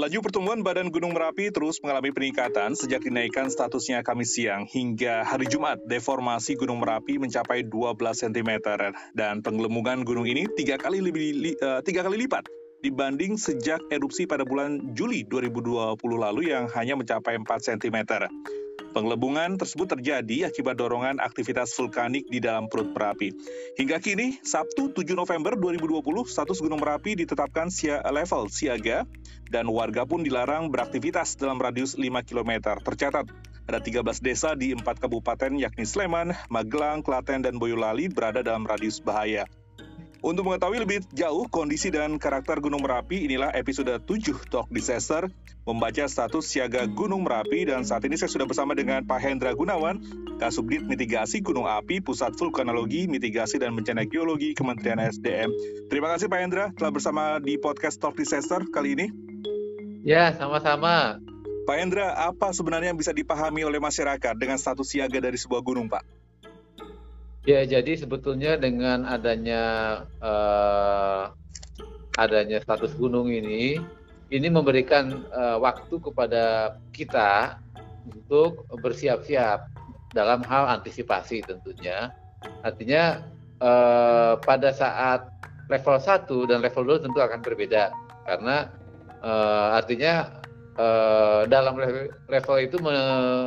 Laju pertumbuhan badan Gunung Merapi terus mengalami peningkatan sejak dinaikkan statusnya Kamis siang hingga hari Jumat. Deformasi Gunung Merapi mencapai 12 cm dan penggelemungan gunung ini tiga kali, lebih, uh, tiga kali lipat dibanding sejak erupsi pada bulan Juli 2020 lalu yang hanya mencapai 4 cm. Pengelebungan tersebut terjadi akibat dorongan aktivitas vulkanik di dalam perut Merapi. Hingga kini, Sabtu 7 November 2020, status Gunung Merapi ditetapkan level siaga dan warga pun dilarang beraktivitas dalam radius 5 km. Tercatat, ada 13 desa di empat kabupaten yakni Sleman, Magelang, Klaten, dan Boyolali berada dalam radius bahaya. Untuk mengetahui lebih jauh kondisi dan karakter Gunung Merapi, inilah episode 7 Talk Disaster, membaca status siaga Gunung Merapi, dan saat ini saya sudah bersama dengan Pak Hendra Gunawan, Kasubdit Mitigasi Gunung Api, Pusat Vulkanologi, Mitigasi dan Bencana Geologi, Kementerian SDM. Terima kasih Pak Hendra telah bersama di podcast Talk Disaster kali ini. Ya, sama-sama. Pak Hendra, apa sebenarnya yang bisa dipahami oleh masyarakat dengan status siaga dari sebuah gunung, Pak? Ya, jadi sebetulnya dengan adanya uh, adanya status gunung ini, ini memberikan uh, waktu kepada kita untuk bersiap-siap dalam hal antisipasi tentunya. Artinya uh, pada saat level 1 dan level 2 tentu akan berbeda karena uh, artinya uh, dalam level itu me,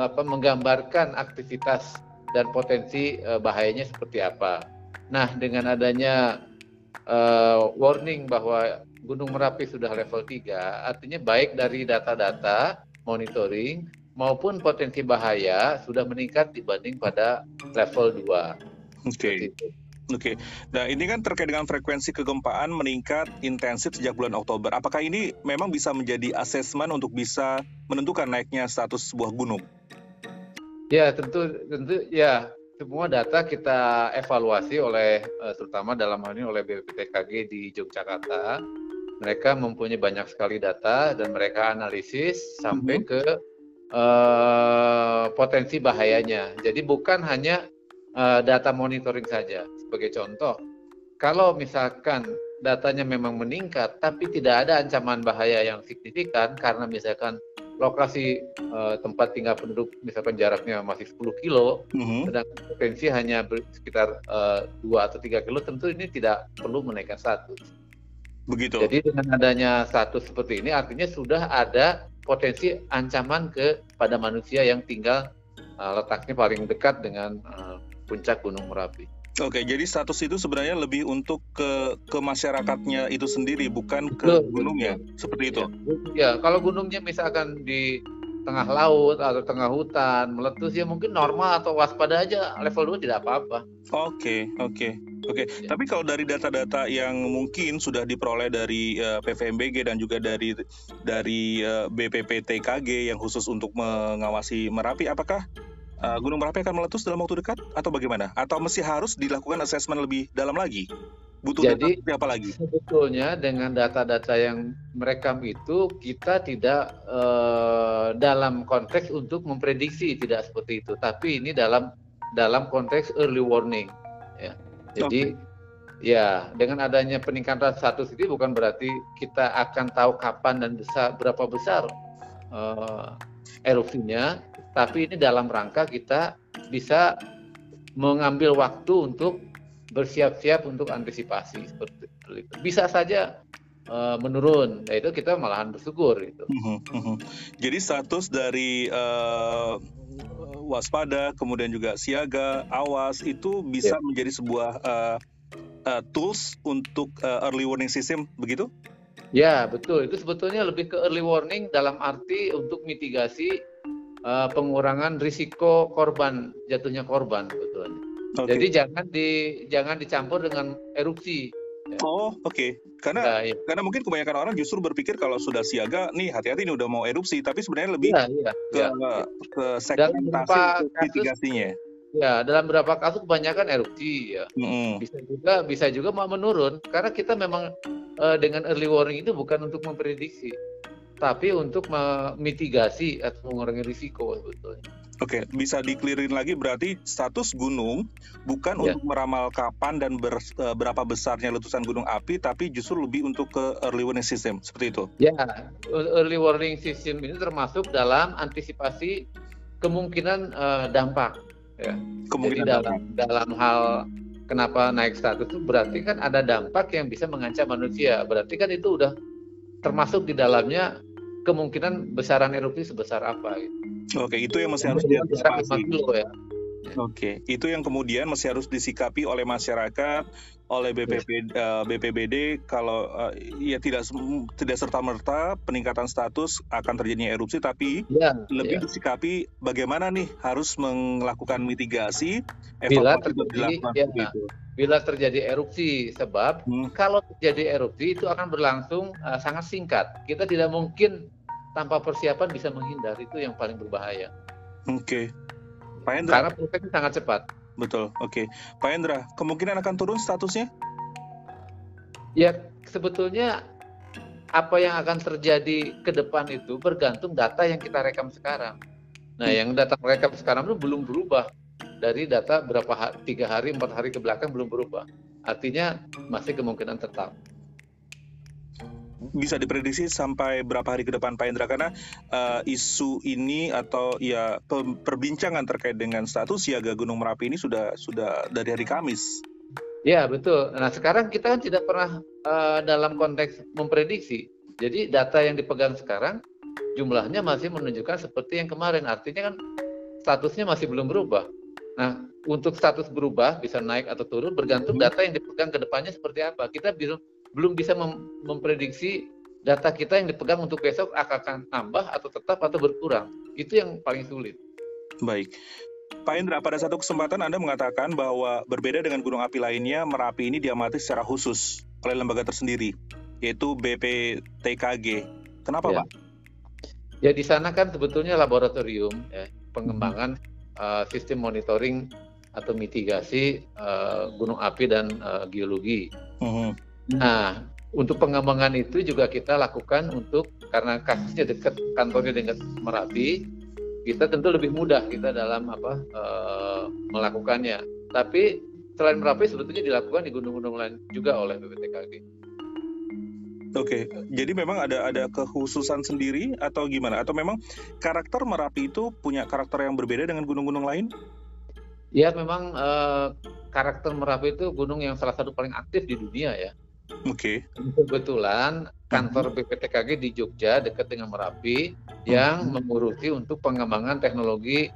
apa, menggambarkan aktivitas dan potensi uh, bahayanya seperti apa. Nah, dengan adanya uh, warning bahwa Gunung Merapi sudah level 3, artinya baik dari data-data monitoring maupun potensi bahaya sudah meningkat dibanding pada level 2. Oke. Okay. Oke, okay. nah ini kan terkait dengan frekuensi kegempaan meningkat intensif sejak bulan Oktober. Apakah ini memang bisa menjadi asesmen untuk bisa menentukan naiknya status sebuah gunung? Ya tentu tentu ya semua data kita evaluasi oleh eh, terutama dalam hal ini oleh BPTKG di Yogyakarta. Mereka mempunyai banyak sekali data dan mereka analisis sampai mhm. ke uh, potensi bahayanya. Jadi bukan hanya uh, data monitoring saja. Sebagai contoh, kalau misalkan datanya memang meningkat tapi tidak ada ancaman bahaya yang signifikan karena misalkan lokasi uh, tempat tinggal penduduk misalkan jaraknya masih 10 kilo, mm-hmm. sedangkan potensi hanya sekitar uh, atau tiga kilo, tentu ini tidak perlu menaikkan status. Begitu. Jadi dengan adanya status seperti ini artinya sudah ada potensi ancaman ke pada manusia yang tinggal uh, letaknya paling dekat dengan uh, puncak Gunung Merapi. Oke, jadi status itu sebenarnya lebih untuk ke ke masyarakatnya itu sendiri, bukan ke gunungnya, seperti itu. Ya, ya, kalau gunungnya misalkan di tengah laut atau tengah hutan meletus ya mungkin normal atau waspada aja level 2 tidak apa-apa. Oke, oke. Oke, ya. tapi kalau dari data-data yang mungkin sudah diperoleh dari uh, eh, PVMBG dan juga dari dari uh, eh, BPPTKG yang khusus untuk mengawasi Merapi, apakah uh, Gunung Merapi akan meletus dalam waktu dekat atau bagaimana? Atau masih harus dilakukan asesmen lebih dalam lagi? Butuh Jadi, data apa lagi? Sebetulnya dengan data-data yang merekam itu kita tidak uh, dalam konteks untuk memprediksi tidak seperti itu, tapi ini dalam dalam konteks early warning. Ya. Jadi okay. Ya, dengan adanya peningkatan status ini bukan berarti kita akan tahu kapan dan besar berapa besar uh, erupsinya, tapi ini dalam rangka kita bisa mengambil waktu untuk bersiap-siap untuk antisipasi seperti itu. Bisa saja uh, menurun, ya itu kita malahan bersyukur itu. Mhm, mhm. Jadi status dari uh, waspada, kemudian juga siaga, awas itu bisa yeah. menjadi sebuah uh, uh, tools untuk uh, early warning system, begitu? Ya betul. Itu sebetulnya lebih ke early warning dalam arti untuk mitigasi uh, pengurangan risiko korban jatuhnya korban sebetulnya. Okay. Jadi jangan di jangan dicampur dengan erupsi. Ya. Oh oke, okay. karena ya, ya. karena mungkin kebanyakan orang justru berpikir kalau sudah siaga, nih hati-hati ini udah mau erupsi, tapi sebenarnya lebih ya, ya, ke ya, ya. ke segmentasi mitigasinya. Ya, dalam beberapa kasus kebanyakan erupsi ya. Mm. Bisa juga bisa juga mau menurun karena kita memang uh, dengan early warning itu bukan untuk memprediksi tapi untuk memitigasi atau mengurangi risiko sebetulnya. Oke, bisa dikelirin lagi berarti status gunung bukan ya. untuk meramal kapan dan ber, uh, berapa besarnya letusan gunung api, tapi justru lebih untuk ke early warning system, seperti itu? Ya, early warning system ini termasuk dalam antisipasi kemungkinan uh, dampak. Ya. Kemungkinan Jadi dalam dampak. dalam hal kenapa naik status itu berarti kan ada dampak yang bisa mengancam manusia. Berarti kan itu udah termasuk di dalamnya kemungkinan besaran erupsi sebesar apa gitu. Oke, itu yang masih harus diantisipasi. Ya. Oke, itu yang kemudian masih harus disikapi oleh masyarakat, oleh BPP, uh, eh, BPBD kalau uh, ya tidak tidak serta merta peningkatan status akan terjadinya erupsi, tapi ya, lebih ya. disikapi bagaimana nih harus melakukan mitigasi bila terjadi ya, bila terjadi erupsi sebab hmm. kalau terjadi erupsi itu akan berlangsung uh, sangat singkat. Kita tidak mungkin tanpa persiapan bisa menghindar itu yang paling berbahaya. Oke. Okay. Pak Hendra. Karena prosesnya sangat cepat. Betul. Oke. Okay. Pak Hendra, kemungkinan akan turun statusnya? Ya, sebetulnya apa yang akan terjadi ke depan itu bergantung data yang kita rekam sekarang. Nah, hmm. yang data rekam sekarang itu belum berubah dari data berapa tiga hari, empat hari ke belakang belum berubah. Artinya masih kemungkinan tetap bisa diprediksi sampai berapa hari ke depan Pak Indra karena uh, isu ini atau ya perbincangan terkait dengan status siaga Gunung Merapi ini sudah sudah dari hari Kamis. Ya betul. Nah sekarang kita kan tidak pernah uh, dalam konteks memprediksi. Jadi data yang dipegang sekarang jumlahnya masih menunjukkan seperti yang kemarin. Artinya kan statusnya masih belum berubah. Nah untuk status berubah bisa naik atau turun bergantung hmm. data yang dipegang ke depannya seperti apa. Kita belum belum bisa mem memprediksi data kita yang dipegang untuk besok akan tambah atau tetap atau berkurang. Itu yang paling sulit. Baik. Pak Indra, pada satu kesempatan Anda mengatakan bahwa berbeda dengan gunung api lainnya, Merapi ini diamati secara khusus oleh lembaga tersendiri, yaitu BPTKG. Kenapa, ya. Pak? Ya, di sana kan sebetulnya laboratorium ya, pengembangan uh, sistem monitoring atau mitigasi uh, gunung api dan uh, geologi. Uh -huh. Nah, untuk pengembangan itu juga kita lakukan untuk karena kasusnya dekat kantornya dengan Merapi, kita tentu lebih mudah kita dalam apa uh, melakukannya. Tapi selain Merapi sebetulnya dilakukan di gunung-gunung lain juga oleh BPTKG. Oke, jadi memang ada ada kekhususan sendiri atau gimana? Atau memang karakter Merapi itu punya karakter yang berbeda dengan gunung-gunung lain? Ya, memang uh, karakter Merapi itu gunung yang salah satu paling aktif di dunia ya. Oke. Okay. Kebetulan kantor BPTKG di Jogja dekat dengan Merapi yang hmm. mengurusi untuk pengembangan teknologi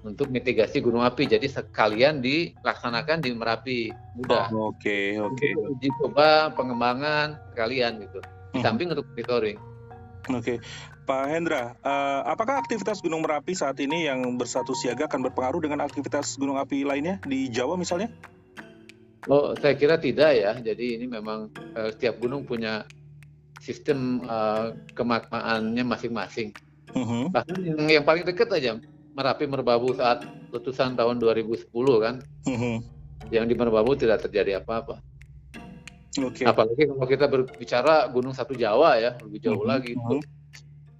untuk mitigasi gunung api. Jadi sekalian dilaksanakan di Merapi mudah. Oh, oke, okay, oke. Okay. Uji coba pengembangan sekalian gitu. Di hmm. samping untuk monitoring. Oke. Okay. Pak Hendra, uh, apakah aktivitas Gunung Merapi saat ini yang bersatu siaga akan berpengaruh dengan aktivitas gunung api lainnya di Jawa misalnya? Oh, saya kira tidak ya. Jadi ini memang uh, setiap gunung punya sistem uh, kemakmaannya masing-masing. Uh-huh. Bahkan yang, yang paling dekat aja Merapi Merbabu saat letusan tahun 2010 kan, uh-huh. yang di Merbabu tidak terjadi apa-apa. Okay. Apalagi kalau kita berbicara Gunung Satu Jawa ya, lebih jauh uh-huh. lagi itu.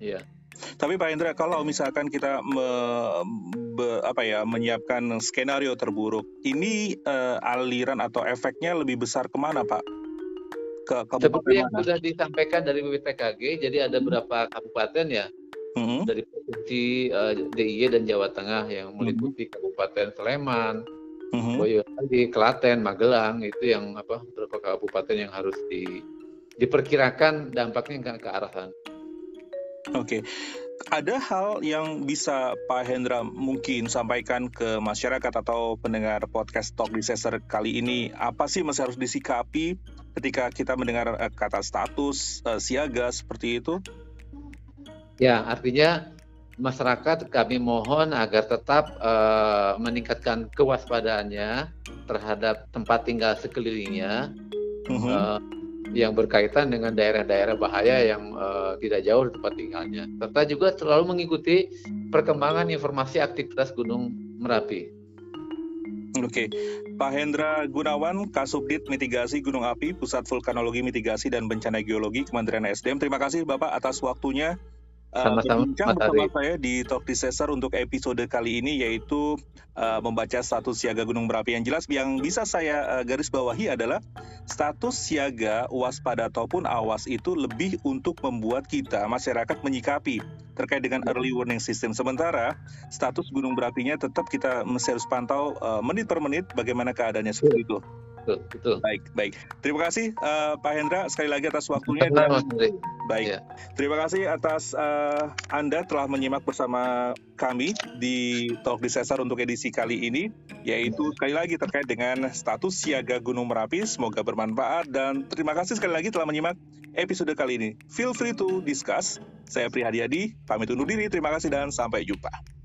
Iya. Tapi Pak Indra, kalau misalkan kita me, be, apa ya menyiapkan skenario terburuk, ini uh, aliran atau efeknya lebih besar ke mana Pak? Ke Seperti yang sudah disampaikan dari BPTKG, jadi ada beberapa kabupaten ya mm-hmm. dari provinsi uh, eh, DIY dan Jawa Tengah yang meliputi mm-hmm. Kabupaten Sleman, mm-hmm. Boyolali, Klaten, Magelang itu yang apa beberapa kabupaten yang harus di diperkirakan dampaknya ke arah sana. Oke. Ada hal yang bisa Pak Hendra mungkin sampaikan ke masyarakat atau pendengar podcast Talk Disaster kali ini. Apa sih masih harus disikapi ketika kita mendengar uh, kata status uh, siaga seperti itu? Ya, artinya masyarakat kami mohon agar tetap uh, meningkatkan kewaspadaannya terhadap tempat tinggal sekelilingnya. Uh -huh. uh, yang berkaitan dengan daerah-daerah bahaya yang uh, tidak jauh dari tempat tinggalnya, serta juga selalu mengikuti perkembangan informasi aktivitas Gunung Merapi. Oke, Pak Hendra Gunawan, Kasubdit Mitigasi Gunung Api, Pusat Vulkanologi Mitigasi dan Bencana Geologi Kementerian SDM. Terima kasih Bapak atas waktunya uh, berbincang bersama saya di Talk Disaster untuk episode kali ini yaitu uh, membaca status siaga gunung berapi. Yang jelas yang bisa saya uh, garis bawahi adalah status siaga waspada ataupun awas itu lebih untuk membuat kita masyarakat menyikapi terkait dengan early warning system. Sementara status gunung berapinya tetap kita harus pantau uh, menit per menit bagaimana keadaannya seperti itu betul, betul. Baik, baik. Terima kasih uh, Pak Hendra sekali lagi atas waktunya dan baik. Ya. Terima kasih atas uh, Anda telah menyimak bersama kami di Talk Disaster untuk edisi kali ini yaitu sekali lagi terkait dengan status siaga Gunung Merapi. Semoga bermanfaat dan terima kasih sekali lagi telah menyimak episode kali ini. Feel free to discuss. Saya Prihadiadi, pamit undur diri. Terima kasih dan sampai jumpa.